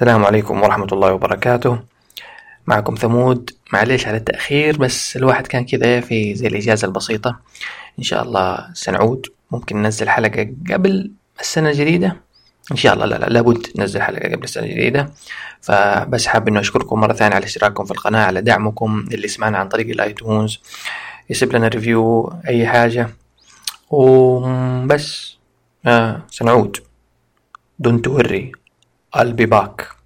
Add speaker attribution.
Speaker 1: السلام عليكم ورحمة الله وبركاته. معكم ثمود. معليش على التأخير بس الواحد كان كذا في زي الإجازة البسيطة. إن شاء الله سنعود. ممكن ننزل حلقة قبل السنة الجديدة. إن شاء الله لا لا لابد ننزل حلقة قبل السنة الجديدة. فبس حاب إنه أشكركم مرة ثانية على اشتراككم في القناة على دعمكم اللي سمعنا عن طريق ال iTunes. يسيب لنا review أي حاجة. وبس. آه سنعود. دون توري be back